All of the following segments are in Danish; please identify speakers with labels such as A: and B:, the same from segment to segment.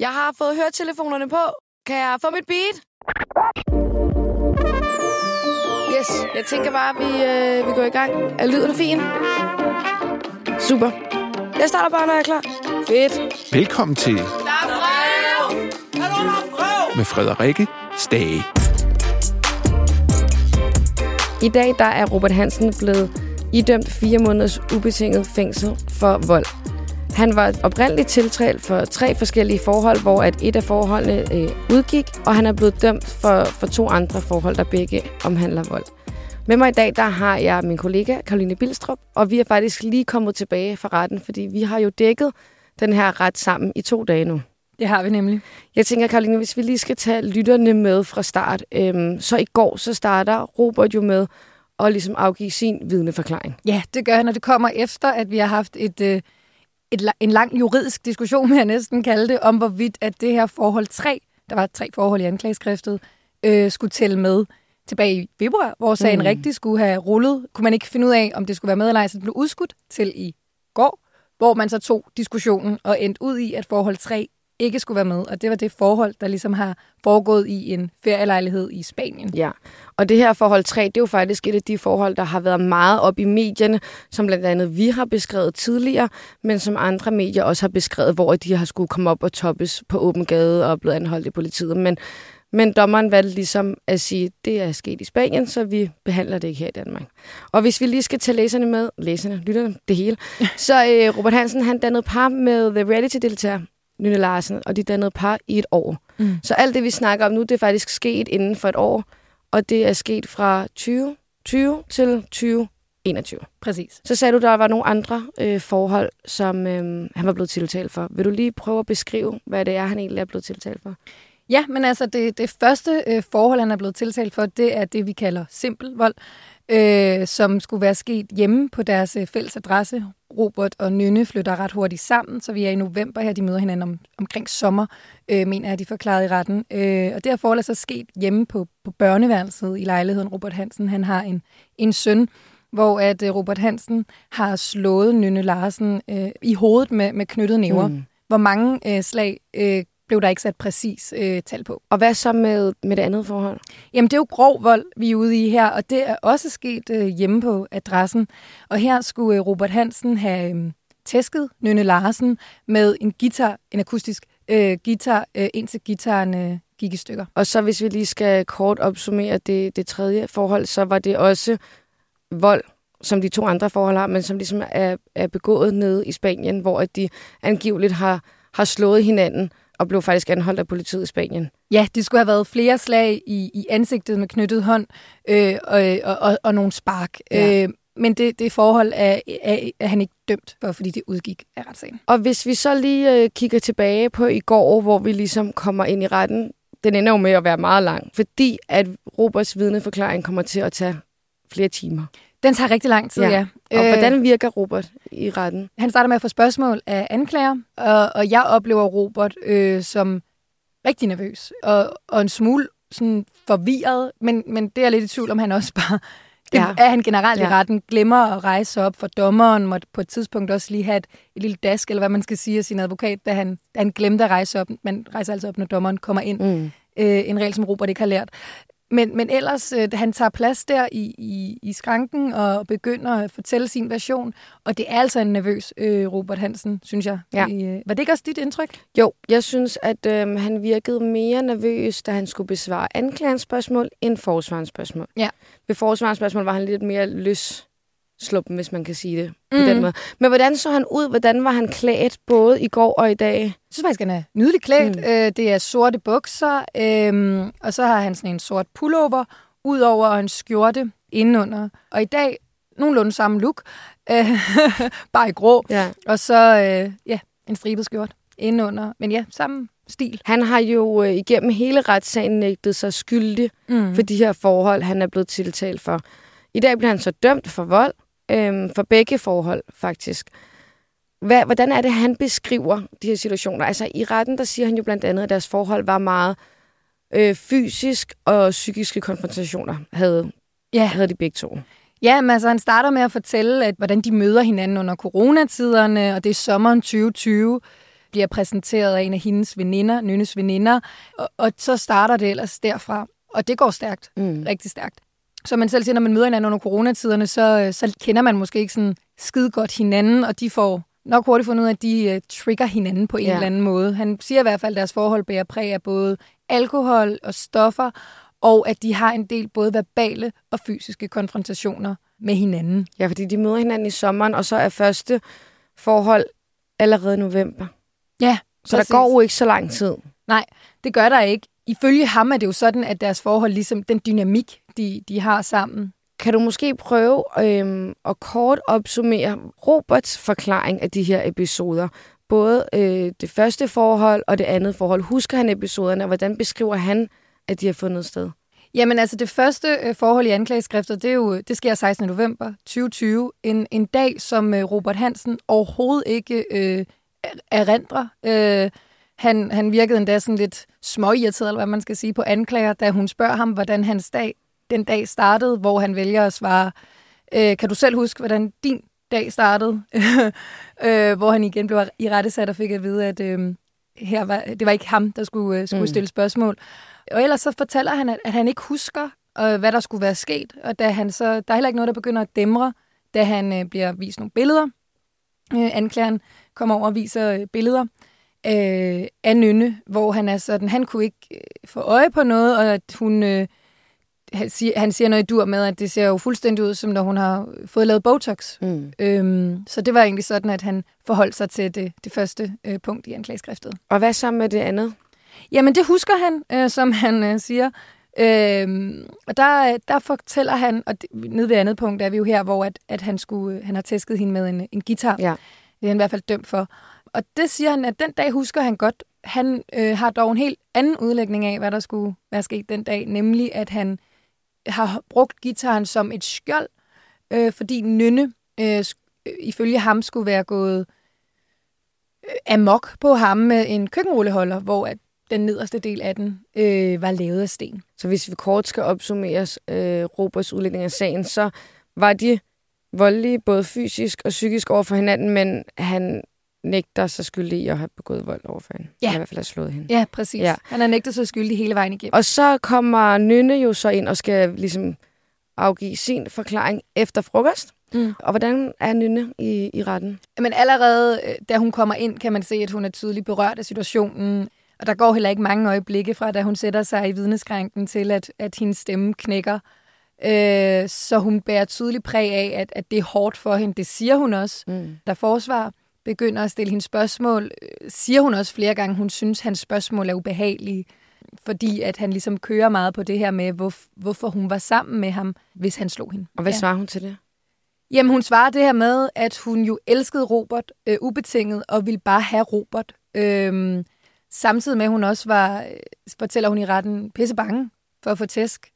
A: Jeg har fået høretelefonerne på. Kan jeg få mit beat? Yes, jeg tænker bare, at vi, øh, vi går i gang. Er lyden fin? Super. Jeg starter bare, når jeg er klar. Fedt.
B: Velkommen til
A: Der er brev!
B: med Frederikke Stage.
A: I dag der er Robert Hansen blevet idømt fire måneders ubetinget fængsel for vold. Han var oprindeligt tiltalt for tre forskellige forhold, hvor at et af forholdene øh, udgik, og han er blevet dømt for, for to andre forhold, der begge omhandler vold. Med mig i dag, der har jeg min kollega Karoline Bilstrup, og vi er faktisk lige kommet tilbage fra retten, fordi vi har jo dækket den her ret sammen i to dage nu.
C: Det har vi nemlig.
A: Jeg tænker, Karoline, hvis vi lige skal tage lytterne med fra start. Øhm, så i går, så starter Robert jo med at ligesom afgive sin vidneforklaring.
C: Ja, det gør han, og det kommer efter, at vi har haft et, øh, et, en lang juridisk diskussion, vil jeg næsten kalde det, om hvorvidt at det her forhold 3, der var tre forhold i anklageskriftet, øh, skulle tælle med tilbage i februar, hvor sagen
A: mm.
C: rigtig skulle have rullet. Kunne man ikke finde ud af, om det skulle være med eller ej, så det blev udskudt til i går, hvor man så tog diskussionen og endte ud i, at forhold 3 ikke skulle være med. Og det var det forhold, der ligesom har foregået i en ferielejlighed i Spanien.
A: Ja, og det her forhold 3, det er jo faktisk et af de forhold, der har været meget op i medierne, som blandt andet vi har beskrevet tidligere, men som andre medier også har beskrevet, hvor de har skulle komme op og toppes på åben gade og blevet anholdt i politiet. Men, men dommeren valgte ligesom at sige, det er sket i Spanien, så vi behandler det ikke her i Danmark. Og hvis vi lige skal tage læserne med, læserne, lytterne, det hele, så øh, Robert Hansen, han dannede par med The Reality-deltager, Nynne Larsen, og de dannede par i et år.
C: Mm.
A: Så alt det, vi snakker om nu, det er faktisk sket inden for et år, og det er sket fra 2020 til 2021.
C: Præcis.
A: Så sagde du, der var nogle andre øh, forhold, som øh, han var blevet tiltalt for. Vil du lige prøve at beskrive, hvad det er, han egentlig er blevet tiltalt for?
C: Ja, men altså det, det første øh, forhold, han er blevet tiltalt for, det er det, vi kalder simpel vold, øh, som skulle være sket hjemme på deres øh, fælles adresse. Robert og Nynne flytter ret hurtigt sammen, så vi er i november her, de møder hinanden om, omkring sommer, øh, mener jeg, de forklarede i retten. Øh, og det her forhold er så sket hjemme på, på børneværelset i lejligheden. Robert Hansen, han har en, en søn, hvor at øh, Robert Hansen har slået Nynne Larsen øh, i hovedet med, med knyttede næver. Mm. Hvor mange øh, slag øh, blev der ikke sat præcis øh, tal på.
A: Og hvad så med, med det andet forhold?
C: Jamen, det er jo grov vold, vi er ude i her, og det er også sket øh, hjemme på adressen. Og her skulle øh, Robert Hansen have øh, tæsket Nynne Larsen med en guitar, en akustisk øh, guitar, øh, indtil gitaren øh, gik i stykker.
A: Og så hvis vi lige skal kort opsummere det, det tredje forhold, så var det også vold, som de to andre forhold har, men som ligesom er, er begået nede i Spanien, hvor at de angiveligt har, har slået hinanden og blev faktisk anholdt af politiet i Spanien.
C: Ja, det skulle have været flere slag i, i ansigtet med knyttet hånd øh, og, og, og, og nogle spark.
A: Ja.
C: Øh, men det, det forhold er, er, er han ikke dømt for, fordi det udgik af retssagen.
A: Og hvis vi så lige øh, kigger tilbage på i går, hvor vi ligesom kommer ind i retten, den ender jo med at være meget lang, fordi at Roberts vidneforklaring kommer til at tage flere timer.
C: Den tager rigtig lang tid,
A: Ja.
C: ja.
A: Og øh, hvordan virker Robert i retten?
C: Han starter med at få spørgsmål af anklager, og, og jeg oplever Robert øh, som rigtig nervøs og, og en smule sådan forvirret, men, men det er lidt i tvivl om, han også bare, det
A: Ja.
C: er han generelt
A: Ja.
C: i retten, glemmer at rejse op for dommeren, måtte på et tidspunkt også lige have et, et lille dask, eller hvad man skal sige af sin advokat, da han, da han glemte at rejse op. Man rejser altså op, når dommeren kommer ind.
A: Mm.
C: Øh, en regel, som Robert ikke har lært. Men, men ellers, øh, han tager plads der i, i, i skranken og begynder at fortælle sin version. Og det er altså en nervøs øh, Robert Hansen, synes jeg.
A: Ja.
C: I, øh, var det ikke også dit indtryk?
A: Jo, jeg synes, at øhm, han virkede mere nervøs, da han skulle besvare anklagerens spørgsmål, end forsvarens spørgsmål.
C: Ja.
A: Ved forsvarens spørgsmål var han lidt mere løs sluppen, hvis man kan sige det på
C: Mhm.
A: den måde. Men hvordan så han ud? Hvordan var han klædt både i går og i dag?
C: Jeg synes faktisk, han er nydeligt klædt.
A: Mm.
C: Mm. Øh, det er sorte bukser, øh, og så har han sådan en sort pullover, ud over og en skjorte indenunder. Og i dag, nogenlunde samme look, øh, bare i grå.
A: Ja.
C: Og så, øh, ja, en stribet skjort indenunder. Men ja, samme stil.
A: Han har jo øh, igennem hele retssagen nægtet sig skyldig
C: Mm.
A: for de her forhold, han er blevet tiltalt for. I dag bliver han så dømt for vold, øhm, for begge forhold faktisk. Hvad, hvordan er det, han beskriver de her situationer? Altså i retten, der siger han jo blandt andet, at deres forhold var meget øh, fysisk og psykiske konfrontationer, havde,
C: Ja.
A: havde de begge to.
C: Ja, men altså, han starter med at fortælle, at, hvordan de møder hinanden under coronatiderne, og det er sommeren 2020. bliver præsenteret af en af hendes veninder, Nynnes veninder, og, og så starter det ellers derfra. Og det går stærkt, mm. rigtig stærkt. Som man selv siger, når man møder hinanden under coronatiderne, så, så kender man måske ikke sådan skide godt hinanden, og de får nok hurtigt fundet ud af, at de uh, trigger hinanden på en ja. eller anden måde. Han siger i hvert fald, at deres forhold bærer præg af både alkohol og stoffer, og at de har en del både verbale og fysiske konfrontationer med hinanden.
A: Ja, fordi de møder hinanden i sommeren, og så er første forhold allerede november.
C: Ja,
A: Så præcis. der går jo ikke så lang tid.
C: Nej, det gør der ikke. Ifølge ham er det jo sådan, at deres forhold, ligesom den dynamik, de, de har sammen,
A: kan du måske prøve øhm, at kort opsummere Roberts forklaring af de her episoder? Både øh, det første forhold og det andet forhold. Husker han episoderne, og hvordan beskriver han, at de har fundet sted?
C: Jamen altså, det første øh, forhold i anklageskriftet, det, er jo, det sker 16. november 2020. En, en dag, som øh, Robert Hansen overhovedet ikke øh, erindrer. Øh, han, han virkede endda sådan lidt småirriteret, eller hvad man skal sige, på anklager, da hun spørger ham, hvordan hans dag den dag startede, hvor han vælger at svare, øh, kan du selv huske, hvordan din dag startede? øh, hvor han igen blev i rettesat og fik at vide, at øh, her var, det var ikke ham, der skulle, øh, skulle mm. stille spørgsmål. Og ellers så fortæller han, at, at han ikke husker, øh, hvad der skulle være sket. Og da han så, der er heller ikke noget, der begynder at dæmre, da han øh, bliver vist nogle billeder. Øh, anklageren kommer over og viser øh, billeder øh, af Nynne, hvor han er sådan, han kunne ikke øh, få øje på noget, og at hun... Øh, han siger, han siger noget i dur med, at det ser jo fuldstændig ud, som når hun har fået lavet Botox. Mm. Øhm, så det var egentlig sådan, at han forholdt sig til det, det første øh, punkt i anklageskriftet.
A: Og hvad så med det andet?
C: Jamen, det husker han, øh, som han øh, siger. Øhm, og der, der fortæller han, og det, nede ved andet punkt er vi jo her, hvor at, at han, skulle, han har tæsket hende med en, en guitar. Ja. Det er han i hvert fald dømt for. Og det siger han, at den dag husker han godt. Han øh, har dog en helt anden udlægning af, hvad der skulle være sket den dag, nemlig at han har brugt gitaren som et skjold, øh, fordi Nynne øh, øh ifølge ham skulle være gået øh, amok på ham med en køkkenrulleholder, hvor at den nederste del af den øh, var lavet af sten.
A: Så hvis vi kort skal opsummere øh, Roberts udlægning af sagen, så var de voldelige både fysisk og psykisk over for hinanden, men han nægter sig skyldig i at have begået vold over for hende. Ja. Eller i hvert fald have slået hende.
C: Ja, præcis. Ja. Han har nægtet sig skyldig hele vejen igennem.
A: Og så kommer Nynne jo så ind og skal ligesom afgive sin forklaring efter frokost. Mm. Og hvordan er Nynne i, i retten?
C: Men allerede øh, da hun kommer ind, kan man se, at hun er tydeligt berørt af situationen. Og der går heller ikke mange øjeblikke fra, da hun sætter sig i vidneskrænken til, at, at hendes stemme knækker. Øh, så hun bærer tydeligt præg af, at, at det er hårdt for hende. Det siger hun også, mm. der forsvar begynder at stille hende spørgsmål, øh, siger hun også flere gange, hun synes, hans spørgsmål er ubehagelige, fordi at han ligesom kører meget på det her med, hvor, hvorfor hun var sammen med ham, hvis han slog hende.
A: Og hvad ja. svarer hun til det?
C: Jamen, hun svarer det her med, at hun jo elskede Robert øh, ubetinget, og ville bare have Robert. Øhm, samtidig med, at hun også var, øh, fortæller hun i retten, pisse bange for at få tæsk,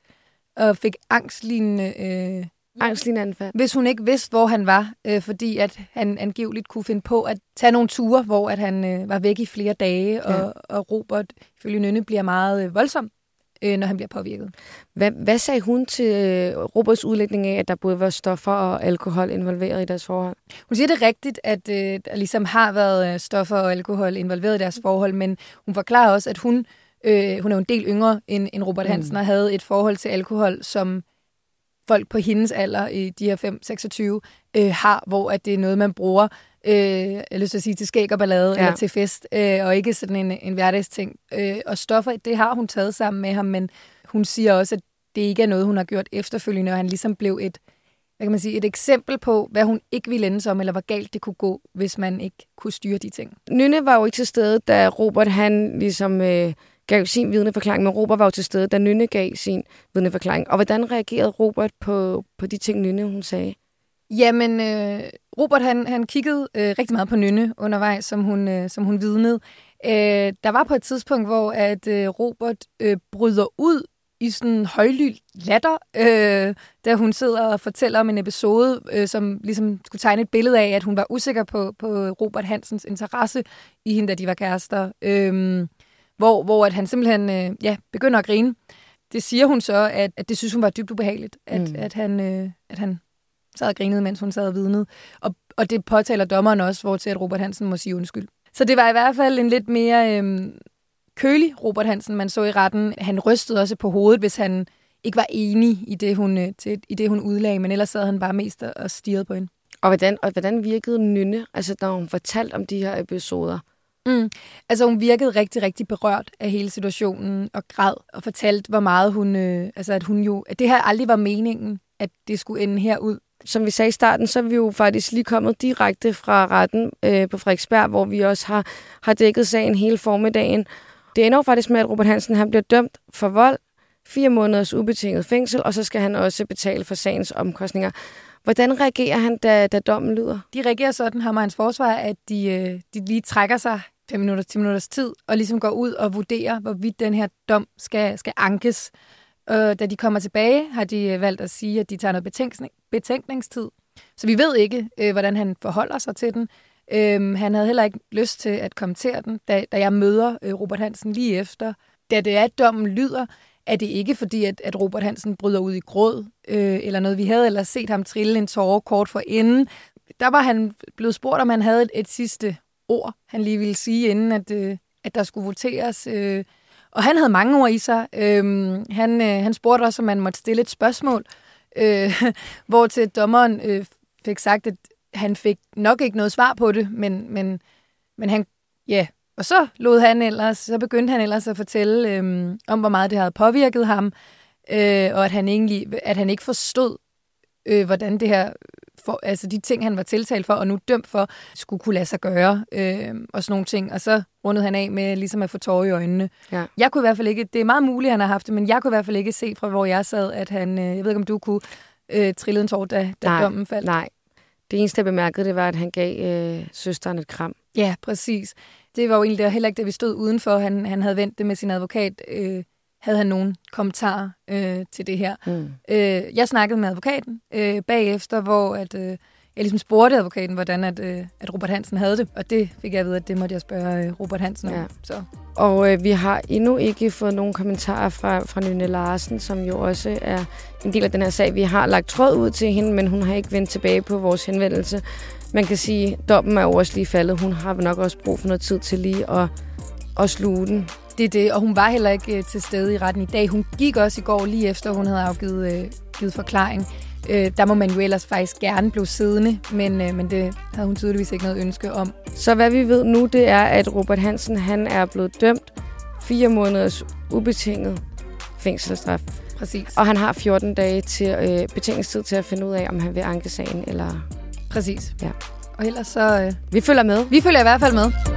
C: og fik angstlignende øh,
A: Angstlignende
C: Hvis hun ikke vidste, hvor han var, øh, fordi at han angiveligt kunne finde på at tage nogle ture, hvor at han øh, var væk i flere dage, ja. og, og Robert, ifølge Nynne, bliver meget øh, voldsom, øh, når han bliver påvirket.
A: Hvad, hvad sagde hun til øh, Roberts udlægning af, at der både var stoffer og alkohol involveret i deres forhold?
C: Hun siger det rigtigt, at øh, der ligesom har været øh, stoffer og alkohol involveret i deres forhold, men hun forklarer også, at hun, øh, hun er en del yngre end, end Robert mm. Hansen, mm. og havde et forhold til alkohol, som folk på hendes alder, i de her 5-26, øh, har, hvor at det er noget, man bruger, øh, jeg lyst til at sige, til skæg og ballade, ja. eller til fest, øh, og ikke sådan en, en hverdagsting. Øh, og stoffer, det har hun taget sammen med ham, men hun siger også, at det ikke er noget, hun har gjort efterfølgende, og han ligesom blev et, hvad kan man sige, et eksempel på, hvad hun ikke ville ende som, eller hvor galt det kunne gå, hvis man ikke kunne styre de ting.
A: Nynne var jo ikke til stede, da Robert han ligesom... Øh gav sin vidneforklaring, men Robert var jo til stede, da Nynne gav sin vidneforklaring. Og hvordan reagerede Robert på, på de ting, Nynne hun sagde?
C: Jamen, øh, Robert han, han kiggede øh, rigtig meget på Nynne undervejs, som hun, øh, som hun vidnede. Øh, der var på et tidspunkt, hvor at øh, Robert øh, bryder ud i sådan højlydt latter, øh, da hun sidder og fortæller om en episode, øh, som ligesom skulle tegne et billede af, at hun var usikker på, på Robert Hansens interesse i hende, da de var kærester. Øh, hvor, hvor at han simpelthen øh, ja, begynder at grine. Det siger hun så, at, at det synes hun var dybt ubehageligt, at, mm. at, han, øh, at han sad og grinede, mens hun sad og vidnede. Og, og det påtaler dommeren også, hvor til at Robert Hansen må sige undskyld. Så det var i hvert fald en lidt mere øhm, kølig Robert Hansen, man så i retten. Han rystede også på hovedet, hvis han ikke var enig i det, hun, øh, til, i det, hun udlagde, men ellers sad han bare mest og stirrede på hende.
A: Og hvordan, og hvordan virkede Nynne, altså når hun fortalte om de her episoder?
C: Mm. Altså hun virkede rigtig, rigtig berørt af hele situationen og græd og fortalte, hvor meget hun, øh, altså at hun jo, at det her aldrig var meningen, at det skulle ende herud.
A: Som vi sagde i starten, så er vi jo faktisk lige kommet direkte fra retten øh, på Frederiksberg, hvor vi også har, har dækket sagen hele formiddagen. Det ender jo faktisk med, at Robert Hansen han bliver dømt for vold, fire måneders ubetinget fængsel, og så skal han også betale for sagens omkostninger. Hvordan reagerer han, da, da dommen lyder?
C: De reagerer sådan, ham og hans forsvar, at de, øh, de lige trækker sig 5 minutter, 10 minutters tid, og ligesom går ud og vurderer, hvorvidt den her dom skal, skal ankes. Og da de kommer tilbage, har de øh, valgt at sige, at de tager noget betænkning, betænkningstid. Så vi ved ikke, øh, hvordan han forholder sig til den. Øhm, han havde heller ikke lyst til at kommentere den, da, da jeg møder øh, Robert Hansen lige efter. Da det er, at dommen lyder, er det ikke fordi, at, at Robert Hansen bryder ud i gråd, øh, eller noget. Vi havde ellers set ham trille en tårer kort for inden. Der var han blevet spurgt, om han havde et, et sidste ord, han lige ville sige, inden at, øh, at der skulle voteres. Øh. Og han havde mange ord i sig. Øh, han, øh, han spurgte også, om man måtte stille et spørgsmål, øh, hvor til dommeren øh, fik sagt, at han fik nok ikke noget svar på det, men, men, men han, ja, og så lod han ellers, så begyndte han ellers at fortælle øh, om, hvor meget det havde påvirket ham, øh, og at han, egentlig, at han ikke forstod, øh, hvordan det her, for, altså de ting, han var tiltalt for og nu dømt for, skulle kunne lade sig gøre, øh, og sådan nogle ting. Og så rundede han af med ligesom at få tårer i øjnene. Ja. Jeg kunne i hvert fald ikke, det er meget muligt, han har haft det, men jeg kunne i hvert fald ikke se fra, hvor jeg sad, at han, øh, jeg ved ikke, om du kunne øh, trille en tår, da, da
A: nej,
C: dommen faldt.
A: Nej, det eneste, jeg bemærkede, det var, at han gav øh, søsteren et kram.
C: Ja, præcis. Det var jo egentlig der, heller ikke, da vi stod udenfor. Han, han havde vendt det med sin advokat. Øh, havde han nogen kommentarer øh, til det her. Mm. Øh, jeg snakkede med advokaten øh, bagefter, hvor at, øh, jeg ligesom spurgte advokaten, hvordan at, øh, at Robert Hansen havde det. Og det fik jeg at vide, at det måtte jeg spørge øh, Robert Hansen om. Ja. Så.
A: Og øh, vi har endnu ikke fået nogen kommentarer fra, fra Nynne Larsen, som jo også er en del af den her sag. Vi har lagt tråd ud til hende, men hun har ikke vendt tilbage på vores henvendelse. Man kan sige, at dommen er jo også lige faldet. Hun har nok også brug for noget tid til lige at, at sluge den.
C: Det er det, og hun var heller ikke øh, til stede i retten i dag. Hun gik også i går lige efter, hun havde afgivet øh, givet forklaring. Øh, der må man jo ellers faktisk gerne blive siddende, men, øh, men det havde hun tydeligvis ikke noget ønske om.
A: Så hvad vi ved nu, det er, at Robert Hansen han er blevet dømt fire måneders ubetinget fængselsstraf.
C: Præcis.
A: Og han har 14 dage til øh, betingelsestid til at finde ud af, om han vil anke sagen eller...
C: Præcis.
A: Ja.
C: Og ellers så... Øh,
A: vi følger med.
C: Vi følger i hvert fald med.